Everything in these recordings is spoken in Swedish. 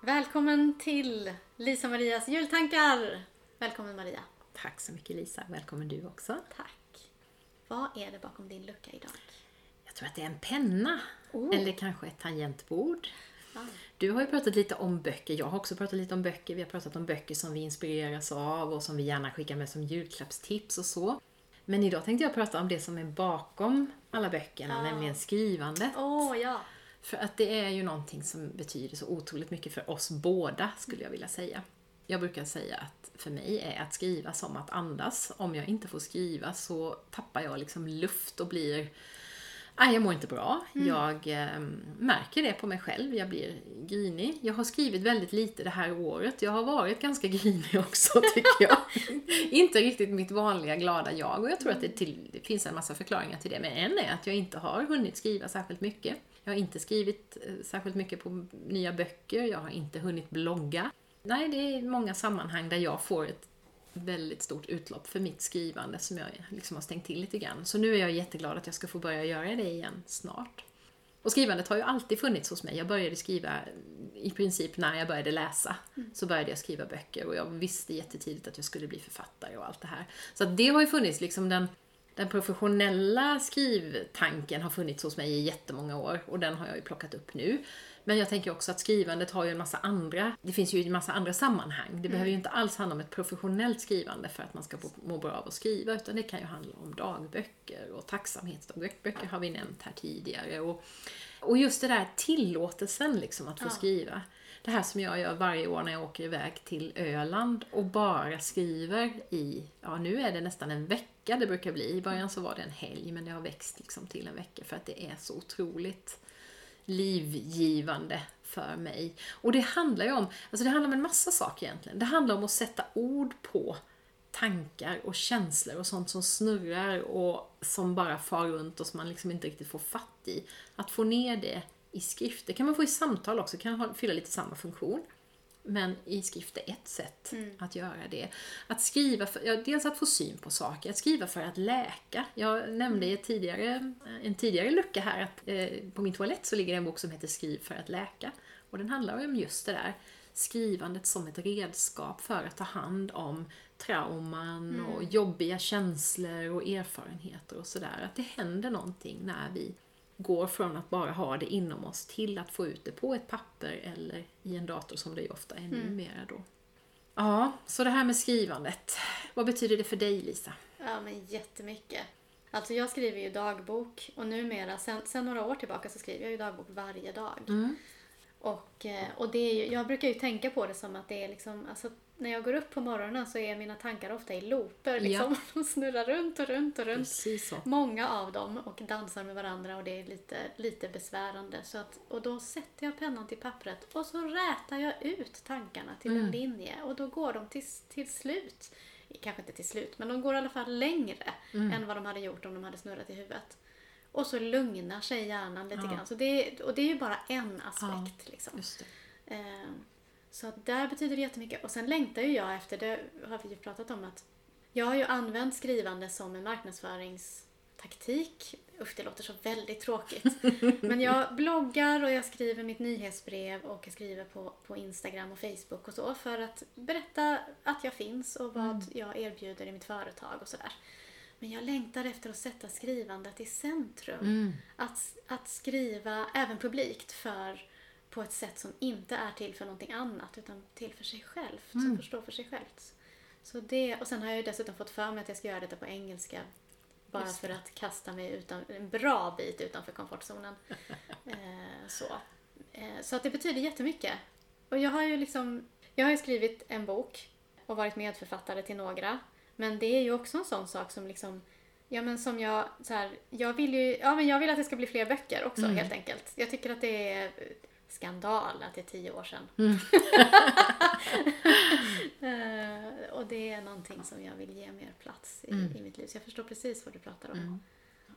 Välkommen till Lisa Marias jultankar! Välkommen Maria. Tack så mycket Lisa, välkommen du också. Tack. Vad är det bakom din lucka idag? Jag tror att det är en penna. Oh. Eller kanske ett tangentbord. Ah. Du har ju pratat lite om böcker, jag har också pratat lite om böcker. Vi har pratat om böcker som vi inspireras av och som vi gärna skickar med som julklappstips och så. Men idag tänkte jag prata om det som är bakom alla böckerna, Ja. nämligen skrivandet. Åh ja. För att det är ju någonting som betyder så otroligt mycket för oss båda, skulle jag vilja säga. Jag brukar säga att för mig är att skriva som att andas. Om jag inte får skriva så tappar jag liksom luft och blir... Nej, jag mår inte bra. Jag eh, märker det på mig själv. Jag blir grinig. Jag har skrivit väldigt lite det här året. Jag har varit ganska grinig också, tycker jag. inte riktigt mitt vanliga glada jag. Och jag tror att det, till, det finns en massa förklaringar till det. Men en är att jag inte har hunnit skriva särskilt mycket. Jag har inte skrivit eh, särskilt mycket på nya böcker. Jag har inte hunnit blogga. Nej, det är många sammanhang där jag får ett väldigt stort utlopp för mitt skrivande som jag liksom har stängt till lite grann. Så nu är jag jätteglad att jag ska få börja göra det igen snart. Och skrivandet har ju alltid funnits hos mig. Jag började skriva i princip när jag började läsa. Så började jag skriva böcker och jag visste jättetidigt att jag skulle bli författare och allt det här. Så att det har ju funnits liksom den, den professionella skrivtanken har funnits hos mig i jättemånga år och den har jag ju plockat upp nu. Men jag tänker också att skrivandet har ju en massa andra, det finns ju en massa andra sammanhang. Det behöver ju inte alls handla om ett professionellt skrivande för att man ska må bra av att skriva, utan det kan ju handla om dagböcker och tacksamhetsdagböcker har vi nämnt här tidigare. Och, och just det där tillåtelsen liksom att få Ja. skriva. Det här som jag gör varje år när jag åker iväg till Öland och bara skriver i, ja nu är det nästan en vecka det brukar bli. I början så var det en helg men det har växt liksom till en vecka för att det är så otroligt livgivande för mig. Och det handlar ju om, alltså det handlar om en massa saker egentligen. Det handlar om att sätta ord på tankar och känslor och sånt som snurrar och som bara far runt och som man liksom inte riktigt får fatt i. Att få ner det i skrift, det kan man få i samtal också, kan fylla lite samma funktion. Men i skrift är ett sätt att göra det. Att skriva, för, ja, dels att få syn på saker, att skriva för att läka. Jag nämnde i tidigare, en tidigare lucka här att eh, på min toalett så ligger det en bok som heter Skriv för att läka. Och den handlar om just det där skrivandet som ett redskap för att ta hand om trauman och jobbiga känslor och erfarenheter och sådär. Att det händer någonting när vi går från att bara ha det inom oss till att få ut det på ett papper eller i en dator som det ju ofta är numera då. Ja, så det här med skrivandet. Vad betyder det för dig Lisa? Ja men jättemycket. Alltså jag skriver ju dagbok och numera, sen, sen några år tillbaka så skriver jag ju dagbok varje dag. Och, eh, och det är ju, jag brukar ju tänka på det som att det är liksom, alltså när jag går upp på morgonen så är mina tankar ofta i looper liksom. De snurrar runt och runt och runt. Många av dem och dansar med varandra och det är lite, lite besvärande. Så att, och då sätter jag pennan till pappret och så rätar jag ut tankarna till en linje och då går de till, till slut. Kanske inte till slut, men de går i alla fall längre än vad de hade gjort om de hade snurrat i huvudet. Och så lugnar sig hjärnan lite Ja. grann. Så det, och det är ju bara en aspekt. Liksom. Just det. Eh, Så där betyder det jättemycket. Och sen längtar ju jag efter, det har vi ju pratat om, att jag har ju använt skrivande som en marknadsföringstaktik. Usch, det låter så väldigt tråkigt. Men jag bloggar och jag skriver mitt nyhetsbrev och jag skriver på, på Instagram och Facebook och så för att berätta att jag finns och vad jag erbjuder i mitt företag och sådär. Men jag längtar efter att sätta skrivandet i centrum. Att, att skriva även publikt för på ett sätt som inte är till för någonting annat utan till för sig själv, som förstår för sig självt. Så det, och sen har jag ju dessutom fått för mig att jag ska göra detta på engelska bara för att kasta mig utan, en bra bit utanför komfortzonen. eh, så. Eh, så att det betyder jättemycket. Och jag har ju liksom, jag har ju skrivit en bok och varit medförfattare till några. Men det är ju också en sån sak som liksom Ja men som jag, så här, jag vill ju, ja men jag vill att det ska bli fler böcker också Mm. helt enkelt. Jag tycker att det är skandal att det är tio år sedan. Mm. Eh, och det är någonting som jag vill ge mer plats i, Mm. i mitt liv. Så jag förstår precis vad du pratar om.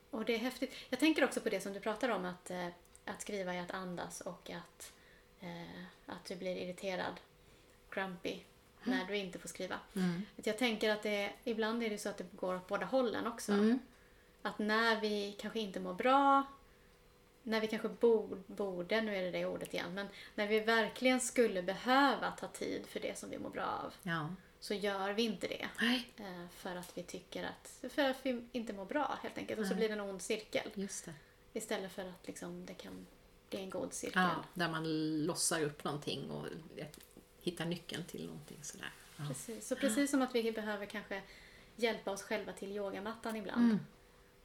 Och det är häftigt. Jag tänker också på det som du pratar om att, eh, att skriva är att andas och att, eh, att du blir irriterad, grumpy, när du inte får skriva. Mm. Jag tänker att det, ibland är det så att det går åt båda hållen också. Mm. Att när vi kanske inte mår bra när vi kanske borde, borde, nu är det det ordet igen, men när vi verkligen skulle behöva ta tid för det som vi mår bra av Ja. så gör vi inte det. Nej, Eh, För att vi tycker att, för att vi inte mår bra helt enkelt. Och så Nej. blir det en ond cirkel. just det. Istället för att liksom det kan bli en god cirkel. Ja, där man lossar upp någonting och hittar nyckeln till någonting sådär. Ja. Precis. Så precis som att vi behöver kanske hjälpa oss själva till yogamattan ibland. Mm.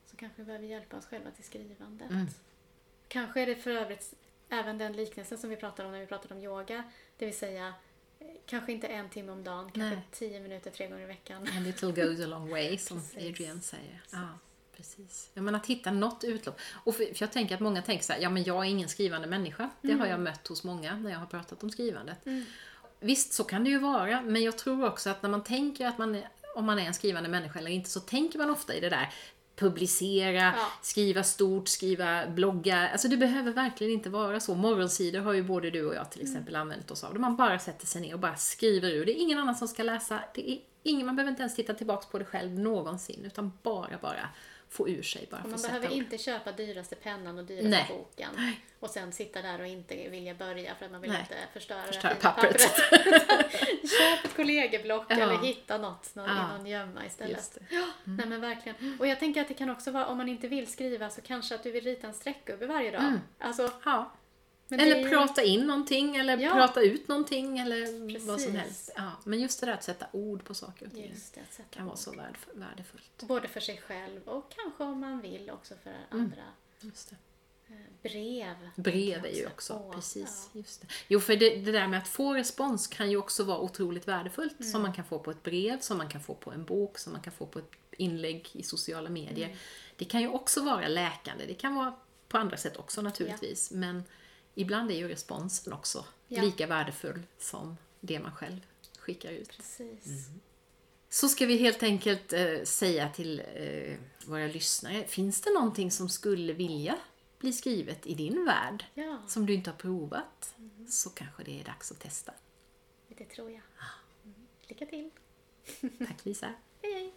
Så kanske vi behöver hjälpa oss själva till skrivandet. Mm. Kanske är det för övrigt även den liknelsen som vi pratade om när vi pratade om yoga. Det vill säga eh, kanske inte en timme om dagen, kanske Nej. tio minuter tre gånger i veckan. A little goes a long way, som Precis. Adrian säger. Ja, precis. Ja, men att hitta något utlopp. Och för, för jag tänker att många tänker så här, ja men jag är ingen skrivande människa. Det har jag mött hos många när jag har pratat om skrivandet. Mm. Visst, så kan det ju vara, men jag tror också att när man tänker att man om man är en skrivande människa eller inte, så tänker man ofta i det där publicera, Ja. skriva stort, skriva bloggar. Alltså det behöver verkligen inte vara så. Morgonsidor har ju både du och jag till exempel använt oss av. Där man bara sätter sig ner och bara skriver ur. Det är ingen annan som ska läsa. Det är ingen, man behöver inte ens titta tillbaks på det själv någonsin. Utan bara, bara få ur sig. Bara Och man behöver ord. inte köpa dyraste pennan och dyraste Nej. boken. Och sen sitta där och inte vilja börja för att man vill Nej. inte förstöra, Förstöra fina pappret. Köp ett kollegieblock Ja. eller hitta något någon, Ja. i någon gömma istället. Mm. Nej men verkligen. Och jag tänker att det kan också vara, om man inte vill skriva så kanske att du vill rita en streckgubbe varje dag. Mm. Alltså, Ja. Men är Eller ju- prata in någonting, eller Ja. prata ut någonting, eller vad som Precis. helst. Ja. Men just det där att sätta ord på saker och ting kan vara så värd- värdefullt. Både för sig själv och kanske om man vill också för Mm. andra. Eh, Brev. Brev är ju också, precis. ja. Just det. Jo, för det, det där med att få respons kan ju också vara otroligt värdefullt. Mm. Som man kan få på ett brev, som man kan få på en bok, som man kan få på ett inlägg i sociala medier. Mm. Det kan ju också vara läkande. Det kan vara på andra sätt också naturligtvis. Men ibland är ju responsen också Ja. lika värdefull som det man själv skickar ut. Precis. Mm. Så ska vi helt enkelt eh, säga till eh, våra lyssnare, finns det någonting som skulle vilja bli skrivet i din värld Ja, som du inte har provat så kanske det är dags att testa. det tror jag. Mm. Lycka till. Tack Lisa! Hej hej!